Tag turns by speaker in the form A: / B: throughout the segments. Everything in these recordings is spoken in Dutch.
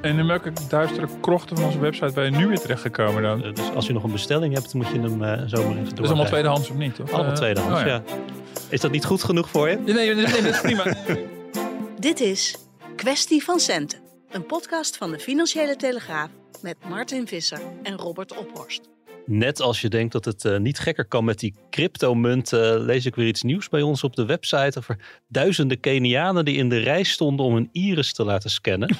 A: En in welke duistere krochten van onze website ben je nu weer terechtgekomen dan? Dat
B: Dus als je nog een bestelling hebt, moet je hem eh, zomaar even door.
A: is allemaal tweedehands of niet? Toch?
B: Allemaal
A: Eh,
B: tweedehands,
A: oh
B: ja. Is dat niet goed genoeg voor je?
A: Nee, nee, nee, nee, dat is prima.
C: Dit is Kwestie van Centen, een podcast van de Financiële Telegraaf met Martin Visser en Robert Ophorst.
B: Net als je denkt dat het eh, niet gekker kan met die cryptomunt, eh, lees ik weer iets nieuws bij ons op de website over duizenden Kenianen die in de rij stonden om hun iris te laten scannen.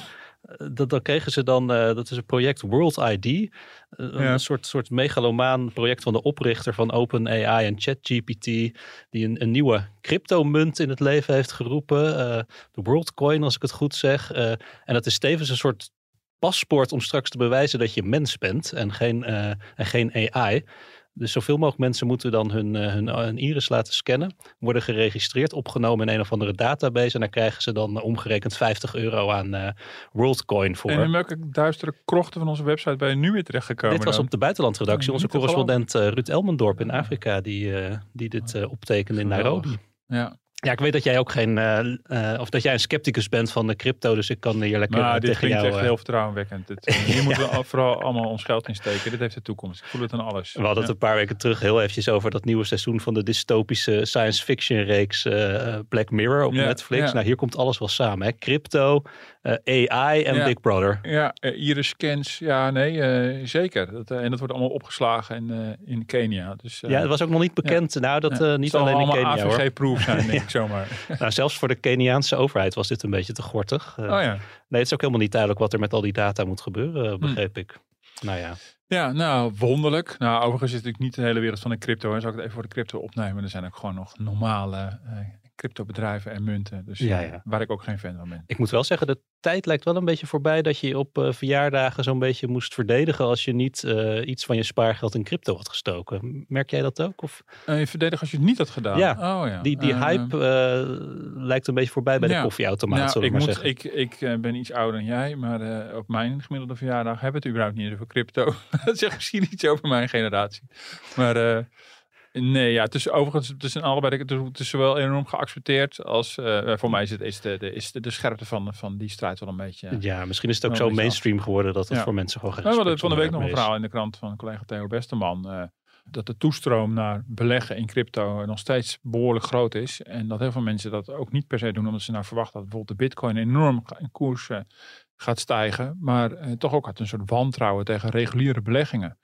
B: Eh, dat, kregen ze dan, eh, dat is een project World ID, eh, een soort, soort megalomaan project van de oprichter van OpenAI en ChatGPT, die een, een nieuwe cryptomunt in het leven heeft geroepen, eh, de WorldCoin als ik het goed zeg. En dat is tevens een soort paspoort om straks te bewijzen dat je mens bent en geen, en geen AI. Dus zoveel mogelijk mensen moeten dan hun, eh, hun, hun iris laten scannen, worden geregistreerd, opgenomen in een of andere database en daar krijgen ze dan eh, omgerekend 50 euro aan eh WorldCoin voor.
A: En in welke duistere krochten van onze website ben je nu weer terechtgekomen
B: Dit was
A: dan?
B: op de buitenlandredactie. Onze correspondent eh, Ruud Elmendorp in Afrika, die, eh, die dit eh, optekende in. Nairobi.
A: Ja.
B: Ja, ik weet dat jij ook geen, eh, eh, of dat jij een scepticus bent van de crypto, dus ik kan hier lekker
A: Maar
B: eh,
A: dit
B: tegen
A: klinkt
B: jou...
A: echt
B: eh,
A: heel vertrouwenwekkend. Dit, hier moeten we al- vooral allemaal ons geld in steken. Dit heeft de toekomst. Ik voel het aan alles.
B: We hadden het een paar weken terug heel eventjes over dat nieuwe seizoen van de dystopische science fiction reeks Black Mirror op
A: Ja,
B: Netflix.
A: ja.
B: Nou, hier komt alles wel samen. Hè? Crypto, AI en. Big Brother.
A: Ja, iris scans. Ja, nee, zeker. Dat, en dat wordt allemaal opgeslagen in, in Kenia. Dus,
B: Ja, het was ook nog niet bekend. Nou, dat niet alleen in Kenia hoor.
A: AVG-proof zijn, ik zomaar.
B: Nou, zelfs voor de Keniaanse overheid was dit een beetje te gortig. Eh,
A: Oh ja.
B: Nee, het is ook helemaal niet duidelijk wat er met al die data moet gebeuren,
A: Hm.
B: eh, begreep ik. Nou ja.
A: Ja, nou, wonderlijk. Nou, overigens is het natuurlijk niet de hele wereld van de crypto. En zou ik het even voor de crypto opnemen. Er zijn ook gewoon nog normale eh cryptobedrijven en munten. Dus
B: Ja,
A: eh,
B: ja.
A: waar ik ook geen fan van ben.
B: Ik moet wel zeggen, de tijd lijkt wel een beetje voorbij dat je op eh, verjaardagen zo'n beetje moest verdedigen als je niet eh, iets van je spaargeld in crypto had gestoken. Merk jij dat ook? Of
A: Eh, je verdedigen als je het niet had gedaan.
B: Ja,
A: oh, ja.
B: die, die hype lijkt een beetje voorbij bij
A: ja.
B: de koffieautomaat,
A: nou,
B: ik,
A: ik,
B: maar
A: moet,
B: zeggen.
A: ik, ik ben iets ouder dan jij, maar op mijn gemiddelde verjaardag hebben we het überhaupt niet over crypto. dat zegt misschien iets over mijn generatie. Maar nee, ja, het is overigens, het is in allebei, het is- het is zowel enorm geaccepteerd als, eh, voor mij is, het, is, de, de, is de, de scherpte van, van die strijd wel een beetje...
B: Ja, misschien is het ook zo mainstream geworden dat het
A: Ja.
B: voor mensen gewoon geen
A: Nou, we hadden van de week nog een verhaal in de krant van collega Theo Westerman. eh, dat de toestroom naar beleggen in crypto nog steeds behoorlijk groot is. En dat heel veel mensen dat ook niet per se doen omdat ze nou verwachten dat bijvoorbeeld de bitcoin enorm in koers eh, gaat stijgen. Maar eh, toch ook uit een soort wantrouwen tegen reguliere beleggingen.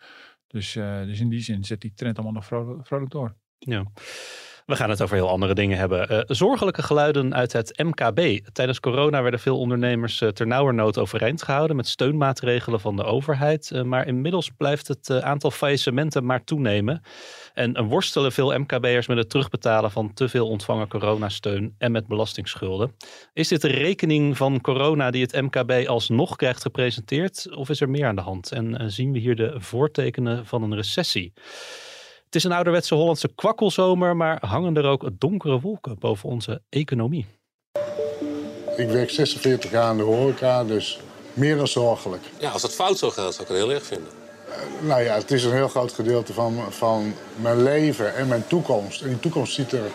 A: Dus, eh, dus in die zin zet die trend allemaal nog vrolijk, vrolijk door.
B: Ja. We gaan het over heel andere dingen hebben. Eh, zorgelijke geluiden uit het MKB. Tijdens corona werden veel ondernemers uh, ternauwernood overeind gehouden met steunmaatregelen van de overheid. Uh, maar inmiddels blijft het aantal faillissementen maar toenemen. En worstelen veel MKB'ers met het terugbetalen van te veel ontvangen coronasteun en met belastingsschulden. Is dit de rekening van corona die het MKB alsnog krijgt gepresenteerd? Of is er meer aan de hand? En zien we hier de voortekenen van een recessie? Het is een ouderwetse Hollandse kwakkelzomer, maar hangen er ook donkere wolken boven onze economie.
D: Ik werk 46 jaar in de horeca, dus meer dan zorgelijk.
E: Ja, als het fout zou gaan, zou ik het heel erg vinden.
D: Uh, nou ja, het is een heel groot gedeelte van, van mijn leven en mijn toekomst. En die toekomst ziet er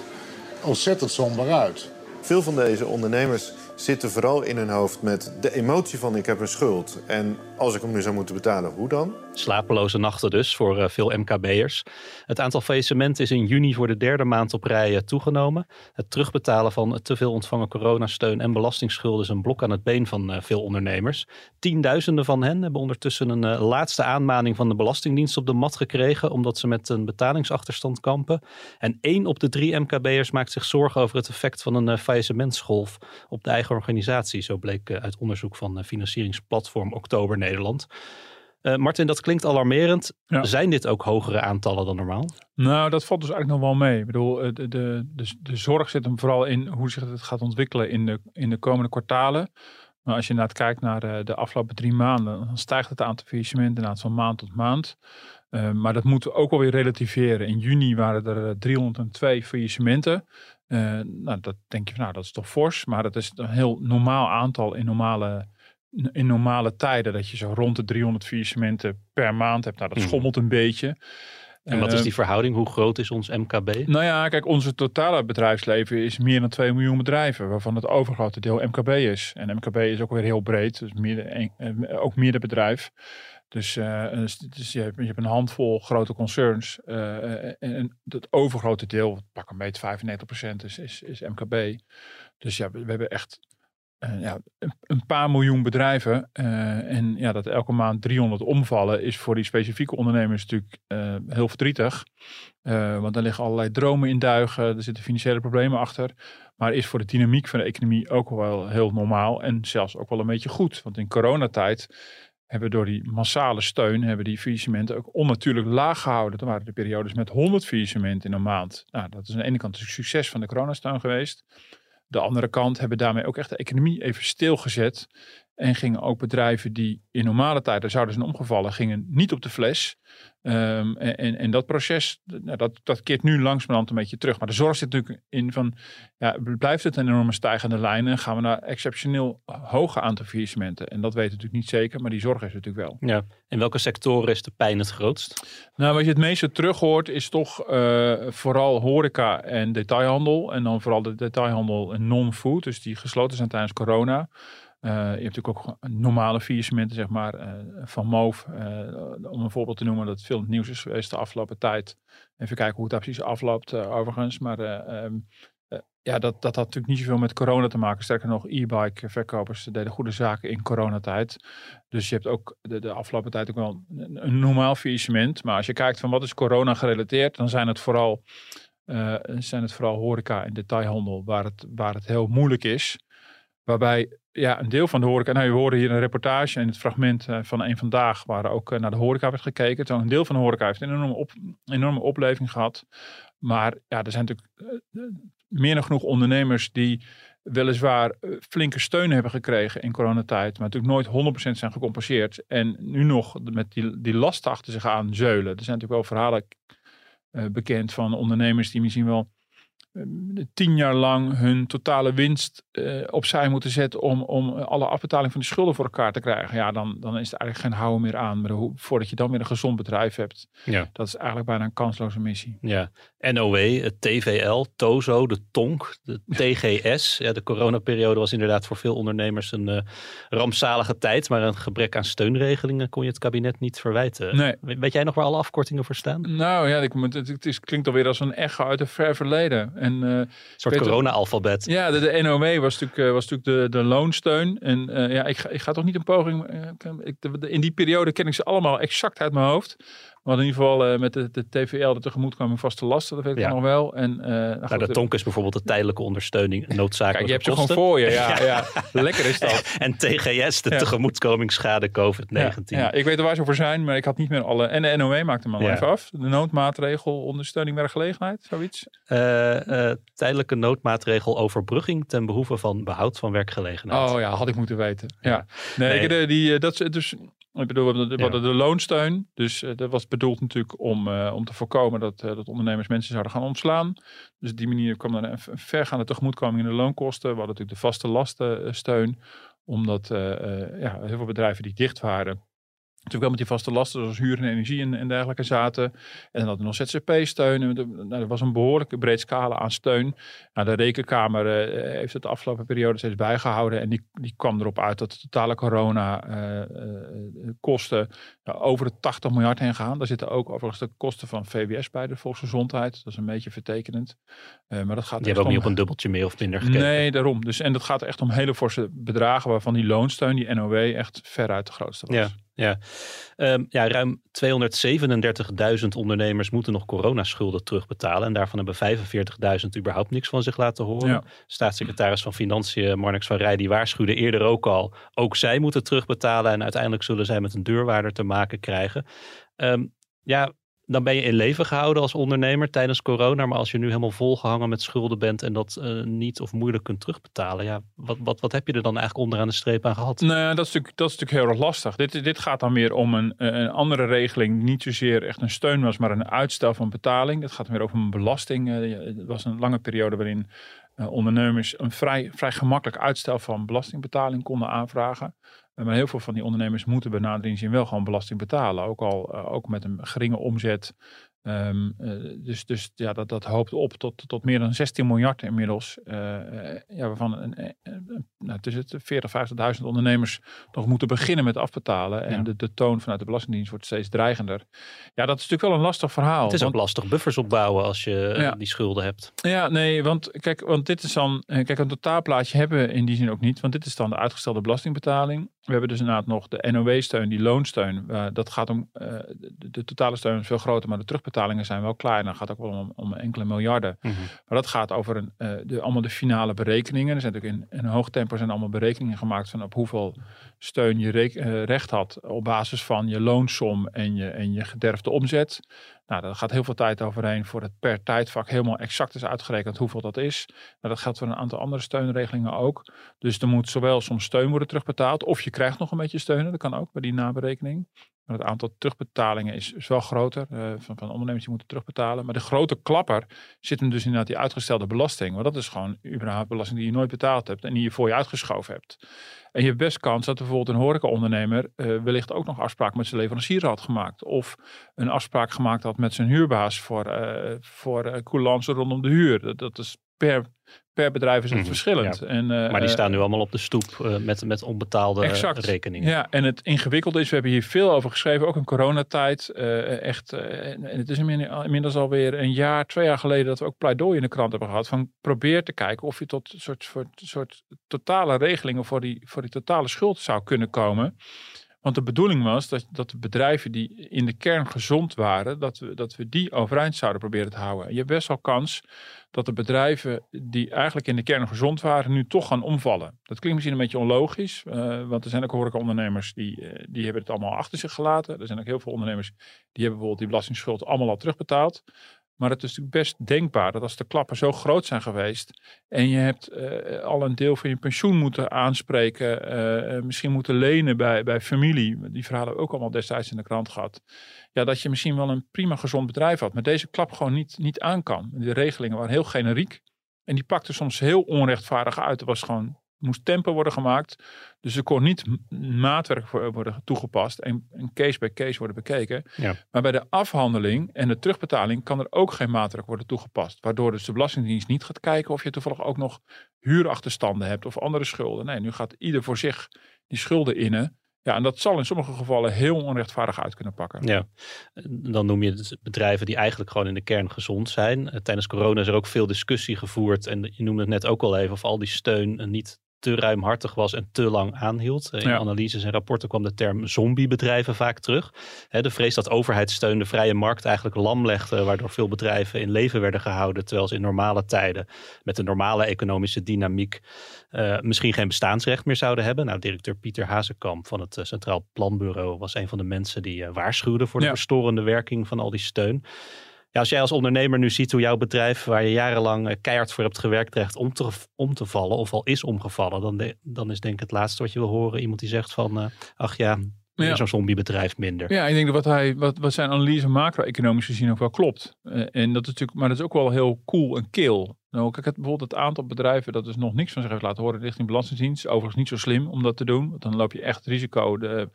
D: ontzettend somber uit.
F: Veel van deze ondernemers zitten vooral in hun hoofd met de emotie van ik heb een schuld. En als ik hem nu zou moeten betalen, hoe dan?
B: Slapeloze nachten dus voor uh, veel MKB'ers. Het aantal faillissementen is in juni voor de derde maand op rij uh, toegenomen. Het terugbetalen van te veel ontvangen coronasteun en belastingsschulden is een blok aan het been van uh, veel ondernemers. Tienduizenden van hen hebben ondertussen een laatste aanmaning van de Belastingdienst op de mat gekregen, omdat ze met een betalingsachterstand kampen. En één op de drie MKB'ers maakt zich zorgen over het effect van een faillissementsgolf op de eigen organisatie. Zo bleek uit onderzoek van financieringsplatform Oktober Nederland. Uh, Martin, dat klinkt alarmerend. Zijn dit ook hogere aantallen dan normaal?
A: Nou, dat valt dus eigenlijk nog wel mee. Ik bedoel, de, de, de, de zorg zit hem vooral in hoe zich het gaat ontwikkelen in de, in de komende kwartalen. Maar als je inderdaad kijkt naar de, de afgelopen drie maanden, dan stijgt het aantal faillissementen inderdaad van maand tot maand. Uh, maar dat moeten we ook alweer relativeren. In juni waren er 302 faillissementen. Uh, nou, dat denk je van, nou, dat is toch fors. Maar dat is een heel normaal aantal in normale in normale tijden dat je zo rond de 300 faillissementen per maand hebt. Nou, dat mhm. schommelt een beetje.
B: En wat is die ehm, verhouding? Hoe groot is ons MKB?
A: Nou ja, kijk, onze totale bedrijfsleven is meer dan 2 miljoen bedrijven, waarvan het overgrote deel MKB is. En MKB is ook weer heel breed, dus midden, eh, ook middenbedrijf. Dus, uh, dus, dus je, hebt, je, hebt, een handvol grote concerns. Uh, en het overgrote deel, pak een beetje 95% is, is, is MKB. Dus ja, we, we hebben echt uh, ja, een, paar miljoen bedrijven. Uh, en ja, dat elke maand 300 omvallen is voor die specifieke ondernemers natuurlijk uh, heel verdrietig. want er liggen allerlei dromen in duigen, er zitten financiële problemen achter. Maar is voor de dynamiek van de economie ook wel heel normaal en zelfs ook wel een beetje goed. Want in coronatijd hebben door die massale steun hebben die faillissementen ook onnatuurlijk laag gehouden. Er waren de periodes met 100 faillissementen in een maand. Nou, dat is aan de ene kant een succes van de coronasteun geweest de andere kant hebben daarmee ook echt de economie even stilgezet. En gingen ook bedrijven die in normale tijden zouden zijn omgevallen, gingen niet op de fles. Um, en, en dat proces, nou, dat, dat keert nu langzamerhand een beetje terug. Maar de zorg zit natuurlijk in van, ja, blijft het een enorme stijgende lijn en gaan we naar exceptioneel hoge aantal faillissementen? En dat weten we natuurlijk niet zeker, maar die zorg is natuurlijk wel.
B: Ja. In welke sectoren is de pijn het grootst?
A: Nou, wat je het meeste terug hoort is toch uh, vooral horeca en detailhandel. En dan vooral de detailhandel en non-food, dus die gesloten zijn tijdens corona. Uh, je hebt natuurlijk ook normale faillissementen, zeg maar, uh, van MOVE. Uh, om een voorbeeld te noemen, dat veel nieuws is geweest de afgelopen tijd. Even kijken hoe het daar precies afloopt, overigens. Maar um, ja, dat, dat had natuurlijk niet zoveel met corona te maken. Sterker nog, e-bike verkopers deden goede zaken in coronatijd. Dus je hebt ook de, de afgelopen tijd ook wel een, een normaal faillissement. Maar als je kijkt van wat is corona gerelateerd, dan zijn het vooral, zijn het vooral horeca en detailhandel waar het, waar het heel moeilijk is. Waarbij ja, een deel van de horeca. Nou, je hoorde hier een reportage in het fragment uh, van een vandaag, waar ook uh, naar de horeca werd gekeken. Een deel van de horeca heeft een enorme, op, enorme opleving gehad. Maar ja, er zijn natuurlijk uh, meer dan genoeg ondernemers die weliswaar flinke steun hebben gekregen in coronatijd, maar natuurlijk nooit 100% zijn gecompenseerd. En nu nog met die, die lasten achter zich aan zeulen. Er zijn natuurlijk wel verhalen bekend van ondernemers die misschien wel tien jaar lang hun totale winst uh, opzij moeten zetten om, om alle afbetaling van die schulden voor elkaar te krijgen. Ja, dan, dan is er eigenlijk geen houden meer aan. Maar voordat je dan weer een gezond bedrijf hebt, ja. dat is eigenlijk bijna een kansloze missie.
B: Ja, NOW, het TVL, TOZO, de TONK, de TGS. Ja, de coronaperiode was inderdaad voor veel ondernemers een uh, rampzalige tijd. Maar een gebrek aan steunregelingen kon je het kabinet niet verwijten. Nee. Weet jij nog waar alle afkortingen voor staan?
A: Nou ja, ik, het, het, het klinkt alweer als een echo uit het ver verleden. En, uh, een
B: soort corona-alfabet.
A: Ja, de, de NOW was natuurlijk, uh, was natuurlijk de, de loonsteun. En ja, ik ga, ik ga toch niet een poging... ik, in die periode ken ik ze allemaal exact uit mijn hoofd. Maar in ieder geval uh, met de, de TVL, de tegemoetkoming vaste lasten, dat weet ik nog wel. En, uh,
B: nou, nou, de tonk is bijvoorbeeld de tijdelijke ondersteuning, noodzakelijke Kijk,
A: je hebt
B: ze
A: gewoon voor je, ja. ja. Lekker is dat.
B: en TGS, de tegemoetkomingsschade COVID-19.
A: Ja, ik weet er waar ze voor zijn, maar ik had niet meer alle... En de NOW maakte hem al even af. De noodmaatregel ondersteuning werkgelegenheid, zoiets.
B: Uh, tijdelijke noodmaatregel overbrugging ten behoeve van behoud van werkgelegenheid.
A: Oh ja, had ik moeten weten. Ja. Nee, nee. Ik, die, dat, dus ik bedoel, we hadden de loonsteun. Dus dat was bedoeld natuurlijk om, uh, om te voorkomen dat, uh, dat ondernemers mensen zouden gaan ontslaan. Dus op die manier kwam er een vergaande tegemoetkoming in de loonkosten. We hadden natuurlijk de vaste lastensteun. Omdat ja, heel veel bedrijven die dicht waren, natuurlijk wel met die vaste lasten zoals huur en energie en, en dergelijke zaten. En dan hadden we nog ZZP-steun. Nou, er was een behoorlijke breed scala aan steun. Nou, de rekenkamer uh, heeft het de afgelopen periode steeds bijgehouden. En die, die kwam erop uit dat de totale corona uh, uh, kosten over de 80 miljard heen gaan. Daar zitten ook overigens de kosten van VWS bij, de volksgezondheid. Dat is een beetje vertekenend. maar dat gaat
B: Die hebben ook
A: om...
B: niet op een dubbeltje meer of minder gekeken.
A: Nee, daarom. Dus, en dat gaat echt om hele forse bedragen waarvan die loonsteun, die NOW, echt veruit de grootste was.
B: Ja. Ja, um, ja ruim 237.000 ondernemers moeten nog coronaschulden terugbetalen. En daarvan hebben 45.000 überhaupt niks van zich laten horen. Ja. Staatssecretaris van Financiën Marnix van Rij die waarschuwde eerder ook al. Ook zij moeten terugbetalen en uiteindelijk zullen zij met een deurwaarder te maken krijgen. Um, ja, dan ben je in leven gehouden als ondernemer tijdens corona. Maar als je nu helemaal volgehangen met schulden bent en dat uh, niet of moeilijk kunt terugbetalen. Ja, wat, wat, wat heb je er dan eigenlijk onderaan de streep aan gehad?
A: Nou, dat is natuurlijk, dat is natuurlijk heel erg lastig. Dit, dit gaat dan weer om een, een andere regeling. Niet zozeer echt een steun was, maar een uitstel van betaling. Het gaat meer over een belasting. Uh, het was een lange periode waarin ondernemers een vrij, vrij gemakkelijk uitstel van belastingbetaling konden aanvragen. Maar heel veel van die ondernemers moeten bij inzien wel gewoon belasting betalen. Ook al ook met een geringe omzet Um, uh, dus dus ja, dat, dat hoopt op tot, tot meer dan 16 miljard inmiddels. Uh, ja, waarvan een, een, nou, tussen 40, 50.000 ondernemers nog moeten beginnen met afbetalen. En ja. de, de toon vanuit de Belastingdienst wordt steeds dreigender. Ja, dat is natuurlijk wel een lastig verhaal.
B: Het is want, ook lastig buffers opbouwen als je ja. die schulden hebt.
A: Ja, nee, want kijk, want dit is dan. Kijk, een totaalplaatje hebben we in die zin ook niet. Want dit is dan de uitgestelde belastingbetaling. We hebben dus inderdaad nog de NOW-steun, die loonsteun. Uh, dat gaat om. de, de totale steun is veel groter, maar de terugbetalingen zijn wel klaar. En dan gaat het ook wel om, om enkele miljarden. Mm -hmm. Maar dat gaat over een, uh, de, allemaal de finale berekeningen. Er zijn natuurlijk in, in een hoog tempo zijn allemaal berekeningen gemaakt van op hoeveel steun je uh, recht had op basis van je loonsom en je, en je gederfde omzet. Nou, daar gaat heel veel tijd overheen voor het per tijdvak helemaal exact is uitgerekend hoeveel dat is. Nou, dat geldt voor een aantal andere steunregelingen ook. Dus er moet zowel soms steun worden terugbetaald, of je krijgt nog een beetje steun. Dat kan ook bij die naberekening. Maar het aantal terugbetalingen is, wel groter. Uh, van, van ondernemers die moeten terugbetalen. Maar de grote klapper zit hem dus inderdaad die uitgestelde belasting. Want dat is gewoon überhaupt belasting die je nooit betaald hebt en die je voor je uitgeschoven hebt. En je hebt best kans dat bijvoorbeeld een horecaondernemer uh, wellicht ook nog afspraak met zijn leverancier had gemaakt. Of een afspraak gemaakt had met zijn huurbaas voor, uh, voor uh, coulance rondom de huur. Dat is per, per bedrijf is het mm -hmm, verschillend.
B: Ja.
A: En, uh,
B: maar die staan nu allemaal op de stoep uh, met, met onbetaalde
A: exact.
B: rekeningen.
A: Ja, en het ingewikkelde is, we hebben hier veel over geschreven, ook in coronatijd. Uh, echt, en het is inmiddels alweer een jaar, twee jaar geleden dat we ook pleidooi in de krant hebben gehad. Van probeer te kijken of je tot een soort, soort, soort totale regelingen voor die, voor die totale schuld zou kunnen komen. Want de bedoeling was dat, dat de bedrijven die in de kern gezond waren, dat we, dat we die overeind zouden proberen te houden. En je hebt best wel kans dat de bedrijven die eigenlijk in de kern gezond waren, nu toch gaan omvallen. Dat klinkt misschien een beetje onlogisch, uh, want er zijn ook horecaondernemers die, uh, die hebben het allemaal achter zich gelaten. Er zijn ook heel veel ondernemers die hebben bijvoorbeeld die belastingsschuld allemaal al terugbetaald. Maar het is natuurlijk best denkbaar dat als de klappen zo groot zijn geweest en je hebt uh, al een deel van je pensioen moeten aanspreken, uh, misschien moeten lenen bij, bij familie, die verhalen ook allemaal destijds in de krant gehad, ja, dat je misschien wel een prima gezond bedrijf had, maar deze klap gewoon niet, niet aan kan. De regelingen waren heel generiek en die pakten soms heel onrechtvaardig uit. Er was gewoon moest tempo worden gemaakt. Dus er kon niet maatwerk worden toegepast en, en case bij case worden bekeken.
B: Ja.
A: Maar bij de afhandeling en de terugbetaling kan er ook geen maatwerk worden toegepast. Waardoor dus de Belastingdienst niet gaat kijken of je toevallig ook nog huurachterstanden hebt of andere schulden. Nee, nu gaat ieder voor zich die schulden innen. Ja, en dat zal in sommige gevallen heel onrechtvaardig uit kunnen pakken.
B: Ja, dan noem je bedrijven die eigenlijk gewoon in de kern gezond zijn. Tijdens corona is er ook veel discussie gevoerd. En je noemde het net ook al even of al die steun niet te ruimhartig was en te lang aanhield. In ja. analyses en rapporten kwam de term zombiebedrijven vaak terug. de vrees dat overheidssteun de vrije markt eigenlijk lam legde, waardoor veel bedrijven in leven werden gehouden, terwijl ze in normale tijden met een normale economische dynamiek uh, misschien geen bestaansrecht meer zouden hebben. Nou, directeur Pieter Hazekamp van het Centraal Planbureau was een van de mensen die uh, waarschuwde voor de ja. verstorende werking van al die steun. Ja, als jij als ondernemer nu ziet hoe jouw bedrijf, waar je jarenlang keihard voor hebt gewerkt, dreigt om te, om te vallen, of al is omgevallen, dan, de, dan is denk ik het laatste wat je wil horen iemand die zegt van, uh, ach ja, ja. zo'n zombiebedrijf minder.
A: Ja, ik denk dat wat, hij, wat, wat zijn analyse macro-economisch gezien ook wel klopt. Uh, en dat is natuurlijk, maar dat is ook wel heel cool en kil. Nou, kijk, het, bijvoorbeeld het aantal bedrijven dat dus nog niks van zich heeft laten horen richting Belastingdienst. Overigens niet zo slim om dat te doen, want dan loop je echt risico. De,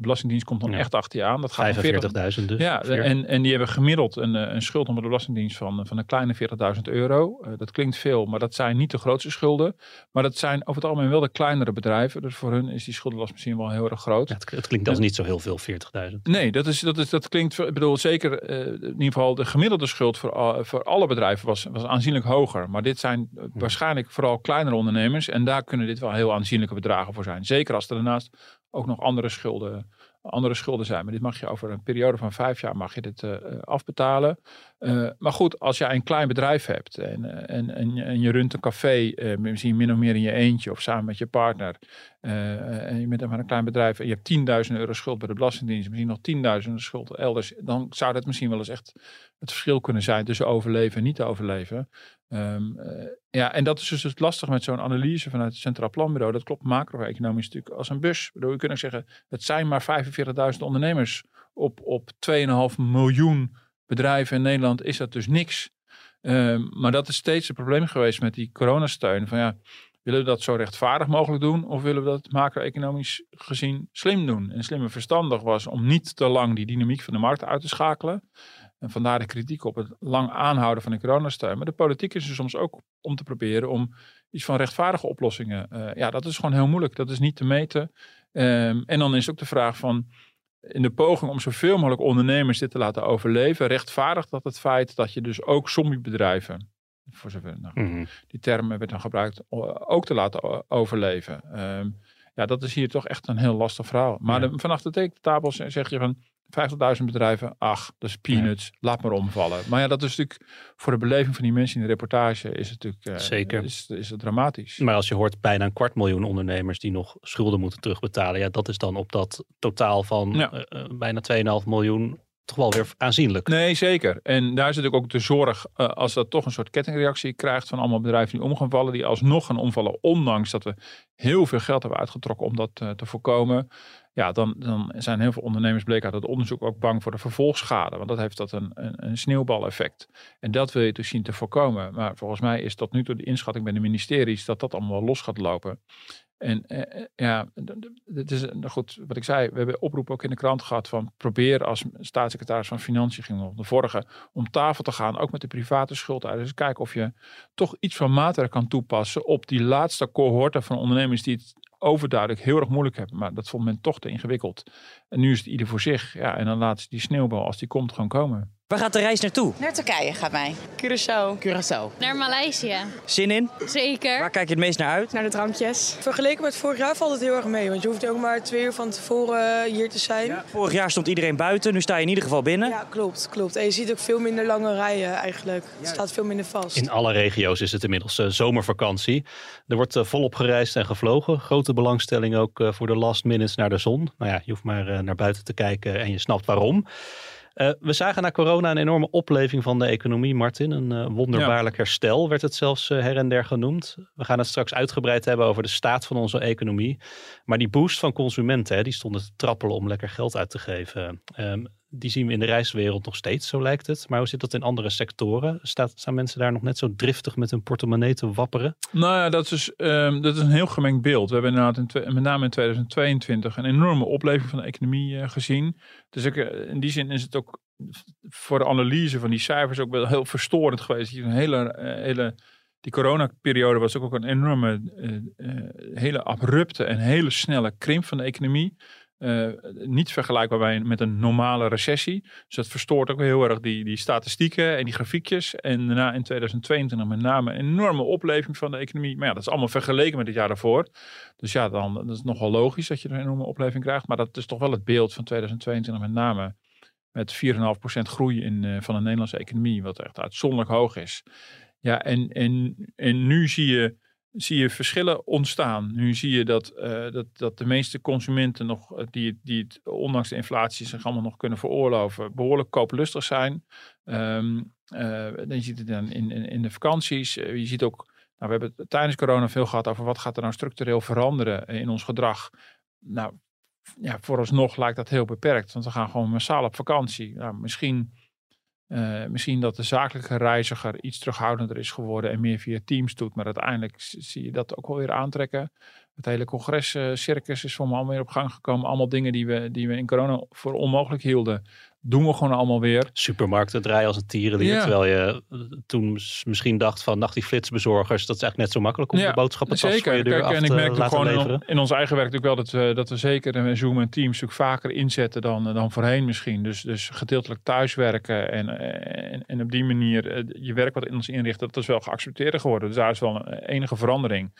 A: De Belastingdienst komt dan
B: Ja.
A: echt achter je aan. Dat gaat van 40
B: 45.000 dus.
A: ja, en, en die hebben gemiddeld een, eh, een schuld onder de Belastingdienst van, van een kleine 40.000 euro. Eh, dat klinkt veel, maar dat zijn niet de grootste schulden. Maar dat zijn over het algemeen wel de kleinere bedrijven. Dus voor hun is die schuldenlast misschien wel heel erg groot.
B: Ja, het, het klinkt als niet zo heel veel, 40.000.
A: Nee, dat, is, dat, is, dat klinkt, ik bedoel zeker, eh, in ieder geval de gemiddelde schuld voor, al- voor alle bedrijven was, was aanzienlijk hoger. Maar dit zijn eh, waarschijnlijk vooral kleinere ondernemers en daar kunnen dit wel heel aanzienlijke bedragen voor zijn. Zeker als er daarnaast ook nog andere schulden, andere schulden zijn. Maar dit mag je over een periode van vijf jaar mag je dit eh, eh, afbetalen. Eh, maar goed, als jij een klein bedrijf hebt en, eh, en, en, je- runt een café, eh, misschien min of meer in je eentje of samen met je partner. en je bent maar een klein bedrijf en je hebt 10.000 euro schuld bij de Belastingdienst, misschien nog 10.000 schuld elders. Dan zou dat misschien wel eens echt het verschil kunnen zijn tussen overleven en niet overleven. Ehm, eh, ja, en dat is dus lastig met zo'n analyse vanuit het Centraal Planbureau. Dat klopt macro-economisch natuurlijk als een bus. Ik bedoel, je zeggen, het zijn maar 45.000 ondernemers op, op 2,5 miljoen bedrijven in Nederland is dat dus niks. Ehm, maar dat is steeds het probleem geweest met die coronasteun. Van ja, willen we dat zo rechtvaardig mogelijk doen? Of willen we dat macro-economisch gezien slim doen? En slim en verstandig was om niet te lang die dynamiek van de markt uit te schakelen. En vandaar de kritiek op het lang aanhouden van de coronasteun. Maar de politiek is er soms ook om te proberen om iets van rechtvaardige oplossingen. eh, ja, dat is gewoon heel moeilijk. Dat is niet te meten. Ehm, en dan is ook de vraag van in de poging om zoveel mogelijk ondernemers dit te laten overleven, rechtvaardigt dat het feit dat je dus ook zombiebedrijven, voor zover nou,
B: Mhm.
A: die term werd dan gebruikt, ook te laten overleven. Ehm, ja, dat is hier toch echt een heel lastig verhaal. Maar
B: Ja.
A: de- vanaf de tekentafel zeg je van 50.000 bedrijven, ach, dat is peanuts, laat maar omvallen. Maar ja, dat is natuurlijk voor de beleving van die mensen in de reportage is het natuurlijk eh,
B: Zeker.
A: Is, is het dramatisch.
B: Maar als je hoort bijna een kwart miljoen ondernemers die nog schulden moeten terugbetalen. Ja, dat is dan op dat totaal van
A: Ja.
B: eh, eh, bijna 2,5 miljoen toch wel weer aanzienlijk.
A: Nee, zeker. En daar zit ook de zorg, eh, als dat toch een soort kettingreactie krijgt van allemaal bedrijven die om gaan vallen, die alsnog gaan omvallen, ondanks dat we heel veel geld hebben uitgetrokken om dat eh, te voorkomen. Ja, dan, dan zijn heel veel ondernemers, bleek uit het onderzoek, ook bang voor de vervolgschade. Want dat heeft dat een, een, een sneeuwbaleffect. En dat wil je dus zien te voorkomen. Maar volgens mij is tot nu toe de inschatting bij de ministeries dat dat allemaal los gaat lopen. En eh, eh, ja, het is nou goed wat ik zei. We hebben oproep ook in de krant gehad van probeer als staatssecretaris van Financiën ging op de vorige om tafel te gaan, ook met de private schuldeisers. Kijken of je toch iets van maatregelen kan toepassen op die laatste cohorten van ondernemers die het overduidelijk heel erg moeilijk hebben. Maar dat vond men toch te ingewikkeld. En nu is het ieder voor zich. Ja, en dan laat die sneeuwbal, als die komt, gewoon komen.
G: Waar gaat de reis naartoe?
H: Naar Turkije gaat mij.
I: Curaçao. Curaçao.
J: Naar Maleisië.
G: Zin in?
J: Zeker.
G: Waar kijk je het meest naar uit?
I: Naar de drankjes. Vergeleken met vorig jaar valt het heel erg mee. Want je hoeft ook maar twee uur van tevoren hier te zijn.
G: Vorig jaar stond iedereen buiten, nu sta je in ieder geval binnen.
I: Ja, klopt, klopt. En je ziet ook veel minder lange rijen eigenlijk. Het staat veel minder vast.
B: In alle regio's is het inmiddels eh, zomervakantie. Er wordt eh, volop gereisd en gevlogen. Grote belangstelling ook eh, voor de last minutes naar de zon. Nou ja, je hoeft maar naar buiten te kijken en je snapt waarom. Eh, we zagen na corona een enorme opleving van de economie, Martin. Een eh, wonderbaarlijk herstel werd het zelfs eh, her en der genoemd. We gaan het straks uitgebreid hebben over de staat van onze economie. Maar die boost van consumenten, hè, die stonden te trappelen om lekker geld uit te geven. Ehm, die zien we in de reiswereld nog steeds, zo lijkt het. Maar hoe zit dat in andere sectoren? Staat, staan mensen daar nog net zo driftig met hun portemonnee te wapperen?
A: Nou ja, dat is, ehm, dat is een heel gemengd beeld. We hebben inderdaad in met name in 2022 een enorme opleving van de economie eh, gezien. Dus eh, in die zin is het ook voor de analyse van die cijfers ook wel heel verstorend geweest. Een hele, eh, hele, die coronaperiode was ook, ook een enorme, hele abrupte en hele snelle krimp van de economie. Eh, niet vergelijkbaar bij, met een normale recessie. Dus dat verstoort ook heel erg die, die statistieken en die grafiekjes. En daarna in 2022 met name een enorme opleving van de economie. Maar ja, dat is allemaal vergeleken met het jaar daarvoor. Dus ja, dan is nogal logisch dat je een enorme opleving krijgt. Maar dat is toch wel het beeld van 2022 met name. Met 4,5% groei in, eh, van de Nederlandse economie. Wat echt uitzonderlijk hoog is. Ja, en, en, en nu zie je zie je verschillen ontstaan. Nu zie je dat, eh, dat, dat de meeste consumenten nog, eh, die, die het ondanks de inflatie zich allemaal nog kunnen veroorloven, behoorlijk kooplustig zijn. Ehm eh, dan ziet het dan in, in, de vakanties. Je ziet ook, nou, we hebben het tijdens corona veel gehad over wat gaat er nou structureel veranderen in ons gedrag. Nou, ja, vooralsnog lijkt dat heel beperkt, want we gaan gewoon massaal op vakantie. Nou, misschien Uh, misschien dat de zakelijke reiziger iets terughoudender is geworden en meer via Teams doet. Maar uiteindelijk zie je dat ook wel weer aantrekken. Het hele congrescircus is voor me alweer op gang gekomen. Allemaal dingen die we, die we in corona voor onmogelijk hielden doen we gewoon allemaal weer.
B: Supermarkten draaien als een tierenlier. Ja. Terwijl je eh, toen misschien dacht van, nacht die flitsbezorgers, dat is eigenlijk net zo makkelijk om ja, de boodschappen zeker. je deur Kijk, en ik merk gewoon
A: in, in, ons eigen werk natuurlijk wel dat we, dat we zeker en Zoom en Teams natuurlijk vaker inzetten dan, eh, dan voorheen misschien. Dus, dus gedeeltelijk thuiswerken en, en, en op die manier eh, je werk wat in ons inrichten, dat is wel geaccepteerd geworden. Dus daar is wel een enige verandering.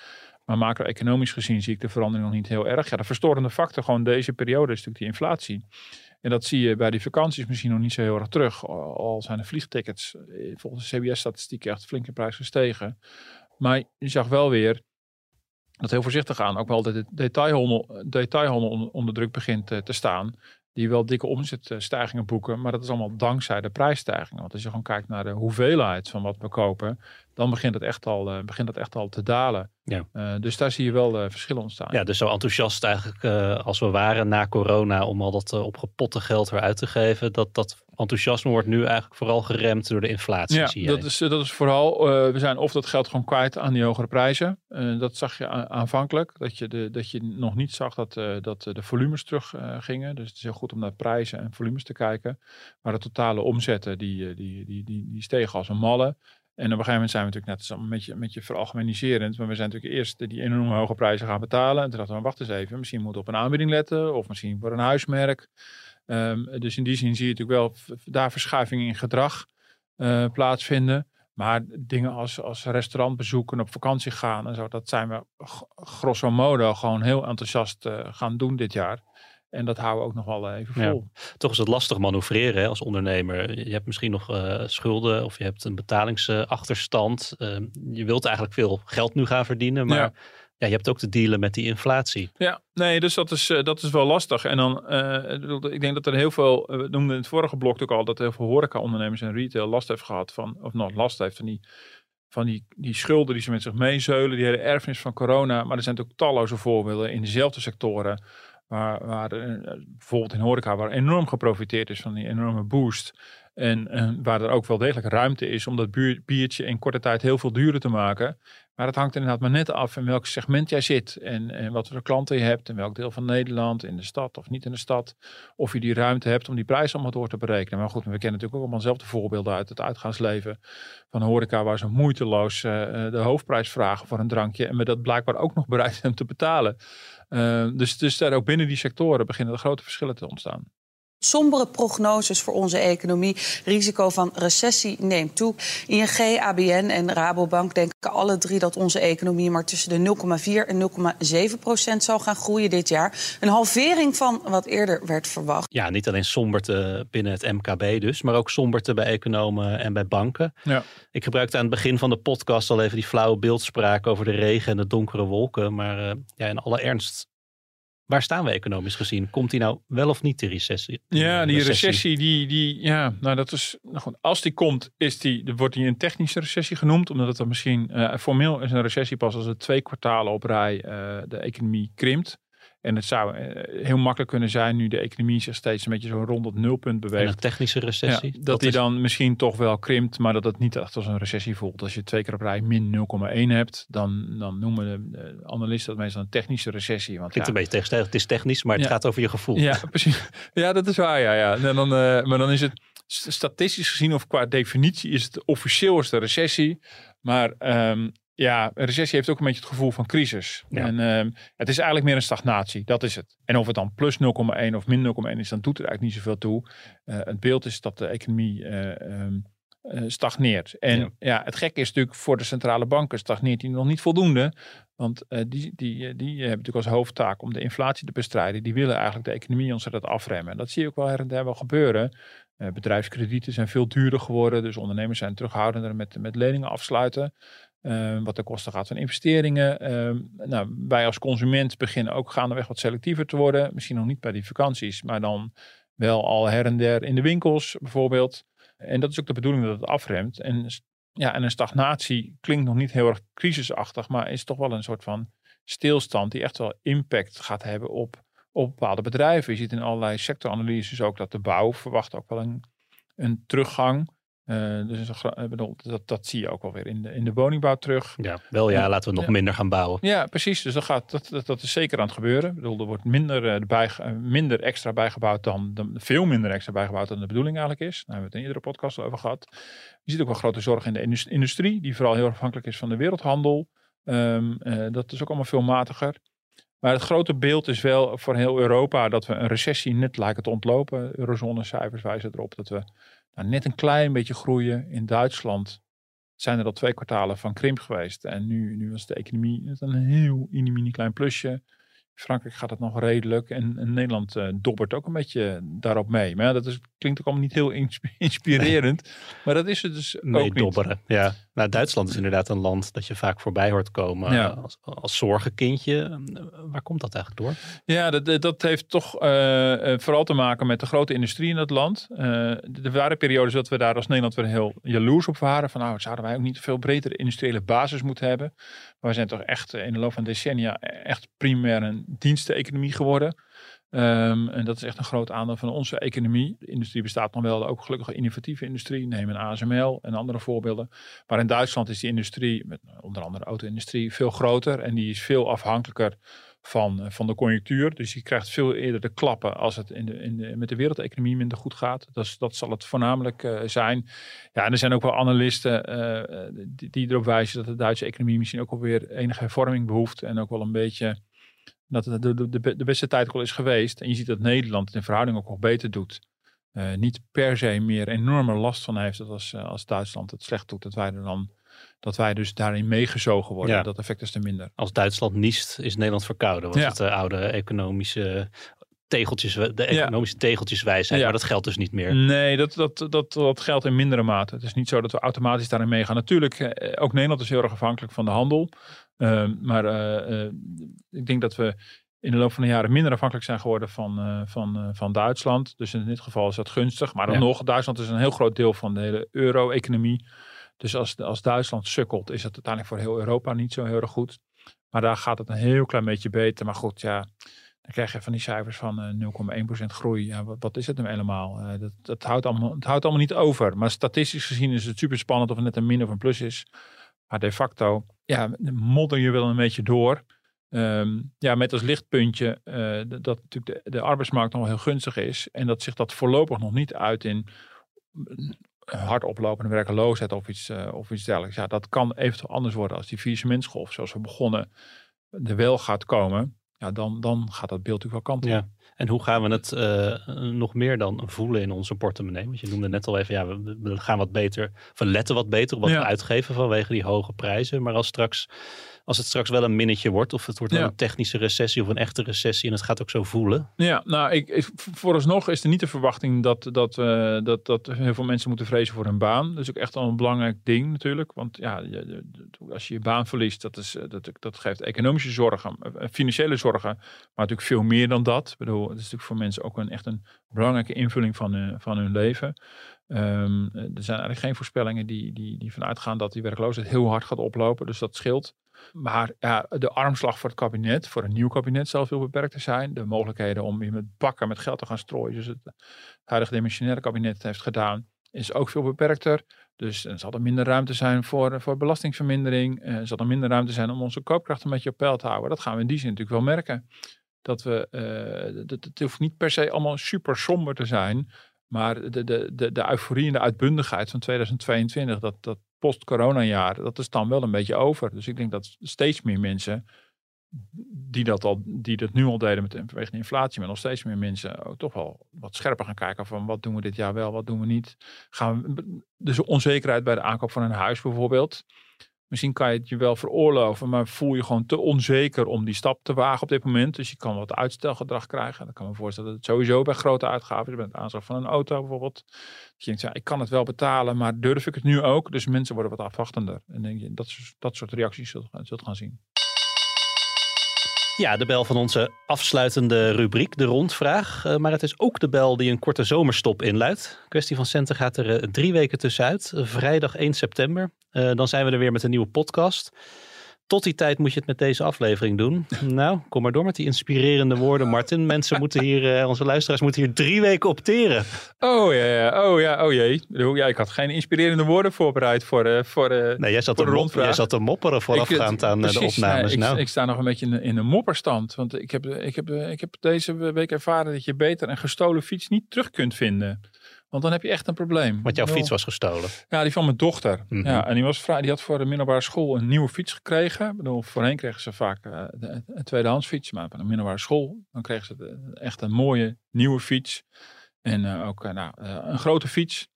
A: Maar macro-economisch gezien zie ik de verandering nog niet heel erg. Ja, de verstorende factor gewoon deze periode is natuurlijk die inflatie. En dat zie je bij die vakanties misschien nog niet zo heel erg terug. Al zijn de vliegtickets eh, volgens de CBS-statistiek echt flink in prijs gestegen. Maar je zag wel weer dat heel voorzichtig aan ook wel de detailhandel, detailhandel onder druk begint te staan die wel dikke omzetstijgingen boeken. Maar dat is allemaal dankzij de prijsstijgingen. Want als je gewoon kijkt naar de hoeveelheid van wat we kopen, dan begint het echt al, uh, begint het echt al te dalen. Ja. Uh, dus daar zie je wel uh, verschillen ontstaan.
B: Ja, dus zo enthousiast eigenlijk als we waren na corona om al dat opgepotte geld weer uit te geven, dat, dat enthousiasme wordt nu eigenlijk vooral geremd door de inflatie.
A: Ja,
B: zie
A: dat, is, dat is vooral, we zijn of dat geld gewoon kwijt aan die hogere prijzen. dat zag je aanvankelijk, dat je, de, dat je nog niet zag dat, dat de volumes terug gingen. Dus het is heel goed om naar prijzen en volumes te kijken. Maar de totale omzetten, die, die, die, die, die stegen als een malle. En op een gegeven moment zijn we natuurlijk net een beetje, een beetje veralgemeniserend. Maar we zijn natuurlijk eerst die enorme hoge prijzen gaan betalen. En toen dachten we, wacht eens even, misschien moeten we op een aanbieding letten. Of misschien voor een huismerk. Um, dus in die zin zie je natuurlijk wel daar verschuivingen in gedrag uh, plaatsvinden. Maar dingen als, als restaurantbezoeken, op vakantie gaan en zo, dat zijn we grosso modo gewoon heel enthousiast uh, gaan doen dit jaar. En dat houden we ook nog wel eh, even vol.
B: Toch is het lastig manoeuvreren hè, als ondernemer. Je hebt misschien nog uh, schulden of je hebt een betalingsachterstand. Uh, je wilt eigenlijk veel geld nu gaan verdienen, maar ja. Ja. je hebt ook te dealen met die inflatie.
A: Ja, nee, dus dat is, uh, dat is wel lastig. En dan, ik denk dat er heel veel, we noemden in het vorige blok ook al, dat heel veel horeca-ondernemers en retail last heeft gehad van, of nog last heeft van die van die, die schulden die ze met zich meezeulen, die hele erfenis van corona. Maar er zijn ook talloze voorbeelden in dezelfde sectoren Waar, waar eh, bijvoorbeeld in horeca waar enorm geprofiteerd is van die enorme boost. En, en, waar er ook wel degelijk ruimte is om dat biertje in korte tijd heel veel duurder te maken. Maar het hangt inderdaad maar net af in welk segment jij zit. En, en wat voor klanten je hebt. In welk deel van Nederland. In de stad of niet in de stad. Of je die ruimte hebt om die prijs allemaal door te berekenen. Maar goed, we kennen natuurlijk ook allemaal dezelfde voorbeelden uit het uitgaansleven. Van horeca waar ze moeiteloos uh, de hoofdprijs vragen voor een drankje. En met dat blijkbaar ook nog bereid zijn te betalen. Dus, dus daar ook binnen die sectoren beginnen er grote verschillen te ontstaan.
H: Sombere prognoses voor onze economie. Risico van recessie neemt toe. ING, ABN en Rabobank denken alle drie dat onze economie maar tussen de 0,4 en 0,7 procent zal gaan groeien dit jaar. Een halvering van wat eerder werd verwacht.
B: Ja, niet alleen somberte binnen het MKB dus, maar ook somberte bij economen en bij banken. Ja. Ik gebruikte aan het begin van de podcast al even die flauwe beeldspraak over de regen en de donkere wolken. Maar uh, ja, in alle ernst, Waar staan we economisch gezien? Komt die nou wel of niet de recessie?
A: Ja, die recessie, die, die, ja, nou dat is, nou als die komt, is die, wordt die een technische recessie genoemd, omdat het dan misschien, uh, formeel is een recessie pas als het twee kwartalen op rij uh, de economie krimpt. En het zou eh, heel makkelijk kunnen zijn, nu de economie zich steeds een beetje zo rond het nulpunt beweegt.
B: een technische recessie?
A: dat, dat die dan misschien toch wel krimpt, maar dat het niet echt als een recessie voelt. Als je twee keer op rij min 0,1 hebt, dan, dan noemen de, analisten dat meestal een technische recessie. Want,
B: Klinkt ja, een beetje tegenstrijdig. Het is technisch, maar het gaat over je gevoel.
A: Ja, precies. Ja, dat is waar. Ja, ja. En dan, uh, maar dan is het statistisch gezien of qua definitie is het officieel is de recessie. Maar um, ja, een recessie heeft ook een beetje het gevoel van crisis. En uh, het is eigenlijk meer een stagnatie, dat is het. En of het dan plus 0,1 of min 0,1 is, dan doet er eigenlijk niet zoveel toe. Uh, het beeld is dat de economie uh, stagneert. En ja. ja. het gekke is natuurlijk voor de centrale banken stagneert die nog niet voldoende. Want die, die, die hebben natuurlijk als hoofdtaak om de inflatie te bestrijden. Die willen eigenlijk de economie ontzettend afremmen. En dat zie je ook wel her en der wel gebeuren. bedrijfskredieten zijn veel duurder geworden. Dus ondernemers zijn terughoudender met, met leningen afsluiten. Uh, wat de kosten gaat van investeringen. Uh, nou, wij als consument beginnen ook gaandeweg wat selectiever te worden. Misschien nog niet bij die vakanties, maar dan wel al her en der in de winkels bijvoorbeeld. En dat is ook de bedoeling dat het afremt. En, ja, en een stagnatie klinkt nog niet heel erg crisisachtig, maar is toch wel een soort van stilstand die echt wel impact gaat hebben op, op bepaalde bedrijven. Je ziet in allerlei sectoranalyses ook dat de bouw verwacht ook wel een, een teruggang Uh, dus bedoel, dat, dat zie je ook wel weer in de, in de woningbouw terug.
B: Ja, wel ja, laten we nog minder gaan bouwen.
A: Ja, precies. Dus dat, gaat, dat, dat, dat is zeker aan het gebeuren. Ik bedoel, er wordt minder, bij, minder extra bijgebouwd dan, dan, veel minder extra bijgebouwd dan de bedoeling eigenlijk is. Daar hebben we het in iedere podcast over gehad. Je ziet ook wel grote zorg in de industrie, die vooral heel afhankelijk is van de wereldhandel. Um, uh, dat is ook allemaal veel matiger. Maar het grote beeld is wel voor heel Europa dat we een recessie net lijken te ontlopen. Eurozone cijfers wijzen erop dat we nou, net een klein beetje groeien. In Duitsland zijn er al twee kwartalen van krimp geweest. En nu, nu was de economie net een heel mini klein plusje. Frankrijk gaat het nog redelijk. En, en Nederland uh, dobbert ook een beetje daarop mee. Maar ja, dat is, klinkt ook allemaal niet heel inspirerend. Maar dat is het dus
B: nee,
A: ook
B: dobberen. Ja. Nou, Duitsland is inderdaad een land dat je vaak voorbij hoort komen ja. als, als zorgenkindje. Waar komt dat eigenlijk door?
A: Ja, dat, dat heeft toch uh, vooral te maken met de grote industrie in het land. Uh, er waren periodes dat we daar als Nederland weer heel jaloers op waren. Van nou, zouden wij ook niet veel bredere industriële basis moeten hebben. Maar we zijn toch echt in de loop van decennia echt primair een diensteneconomie geworden. Um, en dat is echt een groot aandeel van onze economie. De industrie bestaat nog wel, ook gelukkig innovatieve industrie. Neem een ASML en andere voorbeelden. Maar in Duitsland is die industrie, met onder andere de auto-industrie, veel groter. En die is veel afhankelijker van, van de conjunctuur. Dus je krijgt veel eerder de klappen als het in de, in met de wereldeconomie minder goed gaat. Dat, zal het voornamelijk uh, zijn. Ja, en er zijn ook wel analisten uh, die, die, erop wijzen dat de Duitse economie misschien ook alweer enige hervorming behoeft. En ook wel een beetje dat het de, de, de beste tijd ook al is geweest. En je ziet dat Nederland het in verhouding ook nog beter doet. Uh, niet per se meer enorme last van heeft dat als, als Duitsland het slecht doet. Dat wij er dan dat wij dus daarin meegezogen worden. Ja. Dat effect is te minder.
B: Als Duitsland niest, is Nederland verkouden. Ja. het uh, oude economische tegeltjes, de economische ja. tegeltjes wijs Maar dat geldt dus niet meer.
A: Nee, dat, dat, dat, dat geldt in mindere mate. Het is niet zo dat we automatisch daarin meegaan. Natuurlijk, eh, ook Nederland is heel erg afhankelijk van de handel. Uh, maar uh, ik denk dat we in de loop van de jaren minder afhankelijk zijn geworden van, van, van Duitsland. Dus in dit geval is dat gunstig. Maar dan nog, Duitsland is een heel groot deel van de hele euro-economie. Dus als, als Duitsland sukkelt, is het uiteindelijk voor heel Europa niet zo heel erg goed. Maar daar gaat het een heel klein beetje beter. Maar goed, ja, dan krijg je van die cijfers van uh, 0,1% groei. Ja, wat, wat, is het nu helemaal? Dat, dat houdt allemaal, het houdt allemaal niet over. Maar statistisch gezien is het super spannend of het net een min of een plus is. Maar de facto, ja, modder je wel een beetje door. Um, ja, met als lichtpuntje uh, dat natuurlijk de, de arbeidsmarkt nog heel gunstig is. En dat zich dat voorlopig nog niet uit in hard oplopende werkeloosheid of iets, uh, of iets dergelijks. Ja, dat kan eventueel anders worden als die viersementsgolf, zoals we begonnen, er wel gaat komen. Ja, dan, dan gaat dat beeld natuurlijk wel kant
B: Ja. En hoe gaan we het uh, nog meer dan voelen in onze portemonnee? Want je noemde net al even, ja, we, we gaan wat beter, we letten wat beter op wat ja. we uitgeven vanwege die hoge prijzen. Maar als straks als het straks wel een minnetje wordt, of het wordt een technische recessie of een echte recessie en het gaat ook zo voelen.
A: Ja, nou, ik, ik, vooralsnog is er niet de verwachting dat, dat, uh, dat, dat heel veel mensen moeten vrezen voor hun baan. Dat is ook echt al een belangrijk ding natuurlijk. Want ja, als je je baan verliest, dat, is, dat, dat geeft economische zorgen, financiële zorgen, maar natuurlijk veel meer dan dat. Ik bedoel, het is natuurlijk voor mensen ook een, echt een belangrijke invulling van, uh, van hun leven. Um, er zijn eigenlijk geen voorspellingen die, die, die vanuit gaan dat die werkloosheid heel hard gaat oplopen. Dus dat scheelt. Maar ja, de armslag voor het kabinet, voor een nieuw kabinet, zal veel beperkter zijn. De mogelijkheden om je met bakken met geld te gaan strooien, zoals het huidige dimensionaire kabinet heeft gedaan, is ook veel beperkter. Dus er zal er minder ruimte zijn voor, voor belastingvermindering. Er zal er minder ruimte zijn om onze koopkracht een beetje op peil te houden. Dat gaan we in die zin natuurlijk wel merken. Dat we, dat, het hoeft niet per se allemaal super somber te zijn. Maar de, de, de, de euforie en de uitbundigheid van 2022, dat, dat post-corona jaar, dat is dan wel een beetje over. Dus ik denk dat steeds meer mensen die dat, al, die dat nu al deden met vanwege de inflatie, maar nog steeds meer mensen ook toch wel wat scherper gaan kijken van wat doen we dit jaar wel, wat doen we niet. Gaan we, dus onzekerheid bij de aankoop van een huis bijvoorbeeld. Misschien kan je het je wel veroorloven, maar voel je gewoon te onzeker om die stap te wagen op dit moment. Dus je kan wat uitstelgedrag krijgen. Dan kan me voorstellen dat het sowieso bij grote uitgaven, bij het aanschaf van een auto bijvoorbeeld. Dat je denkt, ja, ik kan het wel betalen, maar durf ik het nu ook? Dus mensen worden wat afwachtender. En denk je, dat, dat soort reacties zult gaan zien.
B: Ja, de bel van onze afsluitende rubriek, de rondvraag. Uh, maar het is ook de bel die een korte zomerstop inluidt. Kwestie van centen gaat er uh, drie weken tussenuit. Vrijdag 1 september. dan zijn we er weer met een nieuwe podcast. Tot die tijd moet je het met deze aflevering doen. Nou, kom maar door met die inspirerende woorden, Martin. Mensen moeten hier, eh, onze luisteraars moeten hier drie weken opteren.
A: Oh ja, ja. oh ja, oh jee. Ja, ik had geen inspirerende woorden voorbereid voor, eh voor, eh
B: Nee, jij zat,
A: voor de rondvraag.
B: jij zat te mopperen voorafgaand aan de opnames.
A: ja, ik,
B: nou,
A: ik sta nog een beetje in, een- in een mopperstand. Want ik heb, ik, heb, ik heb deze week ervaren dat je beter een gestolen fiets niet terug kunt vinden. Want dan heb je echt een probleem.
B: want jouw fiets was gestolen.
A: Ja, die van mijn dochter.
B: Mhm.
A: ja, en die, was vrij, die had voor de middelbare school een nieuwe fiets gekregen. Ik bedoel, voorheen kregen ze vaak eh, een tweedehands fiets. Maar bij de middelbare school, dan kregen ze de- echt een mooie nieuwe fiets. En eh, ook eh, nou, een grote fiets.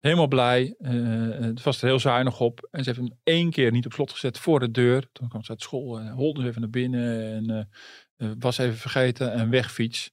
A: Helemaal blij. Het was er heel zuinig op. En ze heeft hem één keer niet op slot gezet voor de deur. Toen kwam ze uit school, holde ze even naar binnen. En was even vergeten en wegfiets.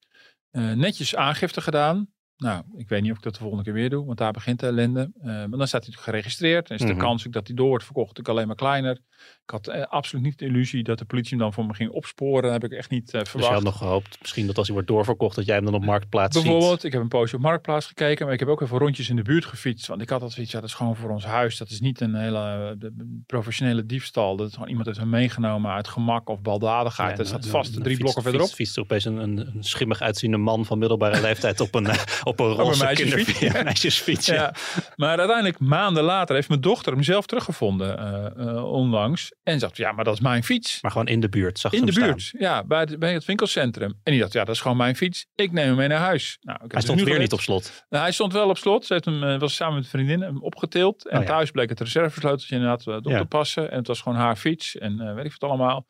A: Netjes aangifte gedaan. Nou, ik weet niet of ik dat de volgende keer weer doe, want daar begint de ellende. Eh, maar dan staat hij geregistreerd. Dan is de
B: Mhm.
A: kans ook dat hij door wordt verkocht natuurlijk alleen maar kleiner. Ik had eh, absoluut niet de illusie dat de politie hem dan voor me ging opsporen. Dat heb ik echt niet eh,
B: Dus je
A: verwacht.
B: had nog gehoopt, misschien dat als hij wordt doorverkocht, dat jij hem dan op marktplaats ziet.
A: Bijvoorbeeld, ik heb een poosje op Marktplaats gekeken, maar ik heb ook even rondjes in de buurt gefietst. Want ik had dat zoiets, ja, dat is gewoon voor ons huis. Dat is niet een hele eh, de- professionele diefstal. Dat is gewoon iemand heeft hem meegenomen uit gemak of baldadigheid.
B: Ja,
A: dat staat vast drie blokken verderop.
B: Fietst, fietst er opeens een, een, een schimmig uitziende man van middelbare leeftijd op een, eh, op een roze kinderfiets. Ja, meisjesfiets. Ja.
A: Ja. Maar uiteindelijk, maanden later, heeft mijn dochter hem zelf teruggevonden eh, eh, onlangs. En zegt, ja, maar dat is mijn fiets.
B: Maar gewoon in de buurt zag ze
A: In de buurt, ja, bij, het- bij het winkelcentrum. En die dacht, ja, dat is gewoon mijn fiets. Ik neem hem mee naar huis. Nou, ik
B: Hij stond weer niet op slot.
A: Nou, hij stond wel op slot. Ze heeft hem, eh, was samen met een vriendin hem opgetild. En
B: Oh ja.
A: thuis bleek het reservesleuteltje inderdaad op te passen. En het was gewoon haar fiets. En weet ik wat allemaal.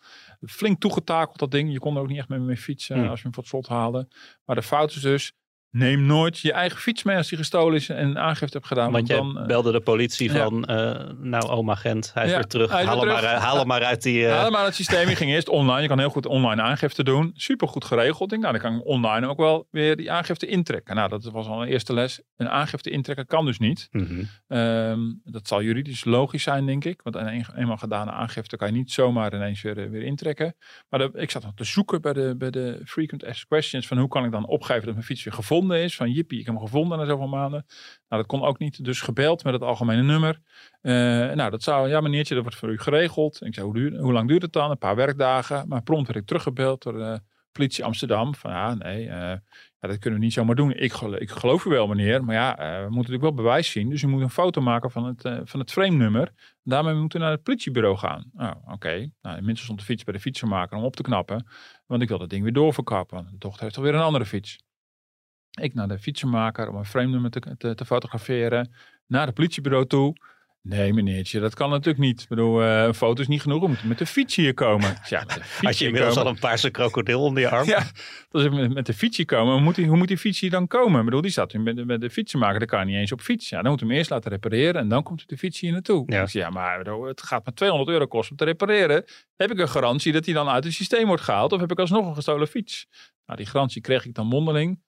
A: Flink toegetakeld dat ding. Je kon er ook niet echt mee, mee fietsen
B: Hmm.
A: als je hem voor het slot haalde. Maar de fout is dus, neem nooit je eigen fiets mee als die gestolen is en aangifte hebt gedaan.
B: Want
A: dan, eh,
B: belde de politie
A: ja.
B: van, eh, nou oma Gent, hij is
A: Ja,
B: weer terug. haal,
A: weer
B: hem
A: terug.
B: Maar, haal hem maar uit die... eh,
A: Ja, maar het systeem je ging eerst online. Je kan heel goed online aangifte doen. Super goed geregeld. Ik denk, nou, dan kan ik online ook wel weer die aangifte intrekken. Nou, dat was al een eerste les. Een aangifte intrekken kan dus niet.
B: mhm.
A: Ehm, dat zal juridisch logisch zijn, denk ik. Want een, eenmaal gedane aangifte kan je niet zomaar ineens weer, weer intrekken. Maar de- ik zat nog te zoeken bij de, bij de frequent asked questions. Van hoe kan ik dan opgeven dat mijn fiets weer is? Van jippie, ik heb hem gevonden na zoveel maanden. Nou, dat kon ook niet. Dus gebeld met het algemene nummer. Eh, nou, dat zou, ja meneertje, dat wordt voor u geregeld. Ik zei, hoe, duur, hoe lang duurt het dan? Een paar werkdagen. Maar prompt werd ik teruggebeld door de politie Amsterdam. Van ja, nee, eh, ja, dat kunnen we niet zomaar doen. Ik, gelo- ik geloof u wel, meneer. Maar ja, eh, we moeten natuurlijk wel bewijs zien. Dus u moet een foto maken van het, van het frame-nummer. Daarmee moeten we naar het politiebureau gaan. Nou, oké. Nou, inmiddels stond de fiets bij de fietsenmaker om op te knappen. Want ik wil dat ding weer doorverkappen. De dochter heeft alweer een andere fiets. Ik naar de fietsenmaker om een frame-nummer te, te, te fotograferen. Naar het politiebureau toe. Nee, meneertje, dat kan natuurlijk niet. Ik bedoel, eh, een foto is niet genoeg. We moeten met de fiets hier komen. Ja, met de fiets
B: Had je inmiddels
A: komen.
B: al een paarse krokodil onder je arm?
A: Ja, is met, met de fiets hier komen. Hoe moet, die, hoe moet die fiets hier dan komen? Ik bedoel, die staat nu met, de- met de fietsenmaker. Daar kan hij niet eens op fiets. Ja, dan moet hem eerst laten repareren. En dan komt de fiets hier naartoe.
B: Ja.
A: Ik zeg, ja, maar bedoel, het gaat maar 200 euro kosten om te repareren. Heb ik een garantie dat hij dan uit het systeem wordt gehaald? Of heb ik alsnog een gestolen fiets? Nou, die garantie kreeg ik dan mondeling.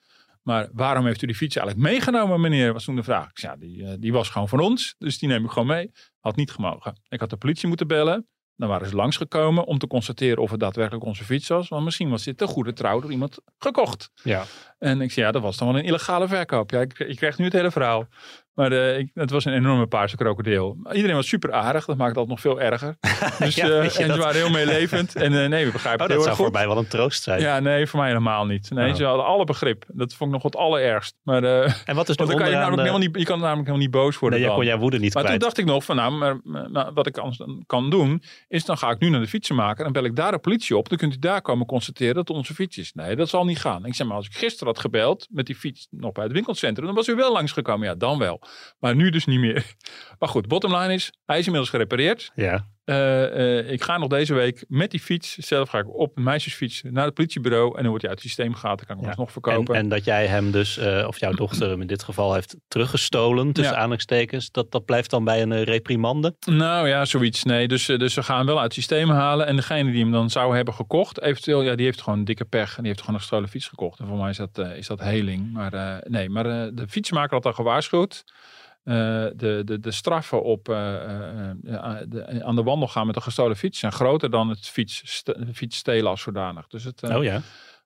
A: Maar waarom heeft u die fiets eigenlijk meegenomen, meneer? Was toen de vraag. Ik zei, ja, die, eh, die was gewoon van ons. Dus die neem ik gewoon mee. Had niet gemogen. Ik had de politie moeten bellen. Dan waren ze langsgekomen om te constateren of het daadwerkelijk onze fiets was. Want misschien was dit te goede trouw door iemand gekocht.
B: Ja.
A: En ik zei, ja, dat was dan wel een illegale verkoop. Ja, ik, ik krijg nu het hele verhaal. Maar ik, het was een enorme paarse krokodil. Iedereen was super aardig. Dat maakt het nog veel erger. Dus,
B: Ja,
A: eh,
B: je
A: en
B: dat?
A: ze waren heel meelevend. En eh, nee, we begrijpen
B: Oh,
A: het
B: dat
A: heel
B: zou
A: erg
B: voor mij wel een troost zijn.
A: Ja, nee, voor mij helemaal niet. Nee,
B: Oh.
A: ze hadden alle begrip. Dat vond ik nog het allerergst. Maar,
B: En wat is
A: dan kan je, namelijk
B: de-
A: helemaal niet, je kan namelijk helemaal niet boos worden.
B: Nee,
A: dan.
B: kon jouw woede niet
A: Maar
B: kwijt.
A: toen dacht ik nog van nou, maar, maar wat ik anders dan kan doen, is dan ga ik nu naar de fietsenmaker en bel ik daar de politie op. Dan kunt u daar komen constateren dat onze fiets is. Nee, dat zal niet gaan. Ik zeg maar, als ik gisteren had gebeld met die fiets nog bij het winkelcentrum, dan was u wel langsgekomen. Ja, dan wel. Maar nu dus niet meer. Maar goed, bottom line is, hij is inmiddels gerepareerd.
B: Ja.
A: Eh, eh, ik ga nog deze week met die fiets, zelf ga ik op een meisjesfiets naar het politiebureau en dan wordt hij uit het systeem gehaald. Dan kan ik hem
B: Ja.
A: alsnog
B: En,
A: verkopen.
B: en dat jij hem dus, eh, of jouw dochter hem in dit geval heeft teruggestolen, tussen
A: Ja.
B: aanhalingstekens, dat, dat blijft dan bij een reprimande?
A: Nou ja, zoiets. Nee, dus, dus ze gaan wel uit het systeem halen. En degene die hem dan zou hebben gekocht, eventueel, ja, die heeft gewoon een dikke pech. En die heeft gewoon een gestolen fiets gekocht. En voor mij is dat, is dat heling. Maar nee, maar de fietsmaker had al gewaarschuwd. Eh, de, de, de straffen op eh, eh, aan de wandel gaan met een gestolen fiets zijn groter dan het fiets, fiets stelen als zodanig. Dus het,
B: oh ja.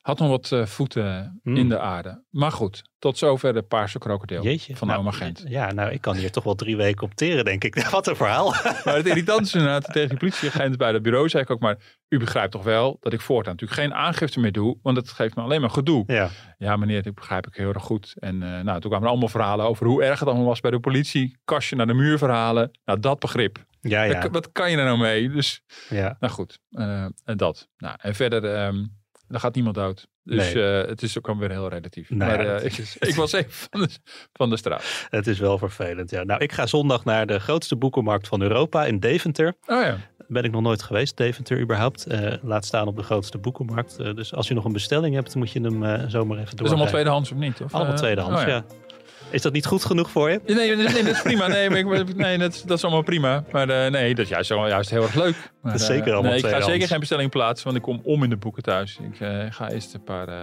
A: Had nog wat eh, voeten
B: Hmm.
A: in de aarde. Maar goed, tot zover de paarse krokodil
B: Jeetje.
A: van
B: nou,
A: oma Gent.
B: Ja, nou, ik kan hier toch wel drie weken op teren, denk ik. Wat een verhaal.
A: Maar het irritante is inderdaad tegen die politieagent bij het bureau zei ik ook maar, u begrijpt toch wel dat ik voortaan natuurlijk geen aangifte meer doe, want het geeft me alleen maar gedoe.
B: Ja.
A: Ja meneer, dat begrijp ik heel erg goed. En eh, nou, toen kwamen er allemaal verhalen over hoe erg het allemaal was bij de politie. Kastje naar de muur verhalen. Nou, dat begrip.
B: Ja, ja.
A: Wat, wat kan je er nou mee? Dus,
B: ja.
A: nou goed, eh, en dat. Nou, en verder, ehm er gaat niemand dood. Dus
B: Nee.
A: eh, het is ook alweer heel relatief.
B: Nou
A: maar eh, ik, ik was even van de, van de straat.
B: Het is wel vervelend, ja. Nou, ik ga zondag naar de grootste boekenmarkt van Europa in Deventer.
A: Oh ja.
B: Ben ik nog nooit geweest, Deventer überhaupt. Eh, laat staan op de grootste boekenmarkt. Dus als je nog een bestelling hebt, moet je hem zomaar even
A: Dat
B: door.
A: is allemaal tweedehands of niet? Of,
B: Allemaal
A: eh,
B: tweedehands,
A: oh
B: ja. Is dat niet goed genoeg voor je?
A: Nee, nee, nee, dat is prima. Nee, maar ik, nee dat, dat is allemaal prima. Maar eh, nee, dat is juist, juist heel erg leuk. Maar,
B: Dat is
A: eh,
B: zeker allemaal
A: nee, Ik ga zeker geen bestelling plaatsen, want ik kom om in de boeken thuis. Ik eh, ga eerst een paar eh,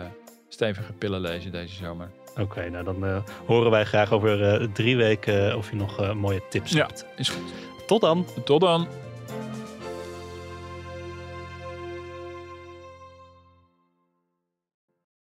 A: stevige pillen lezen deze zomer.
B: Oké, nou dan eh, horen wij graag over eh, drie weken eh, of je nog eh, mooie tips
A: Ja,
B: hebt.
A: is goed.
B: Tot dan!
A: Tot dan.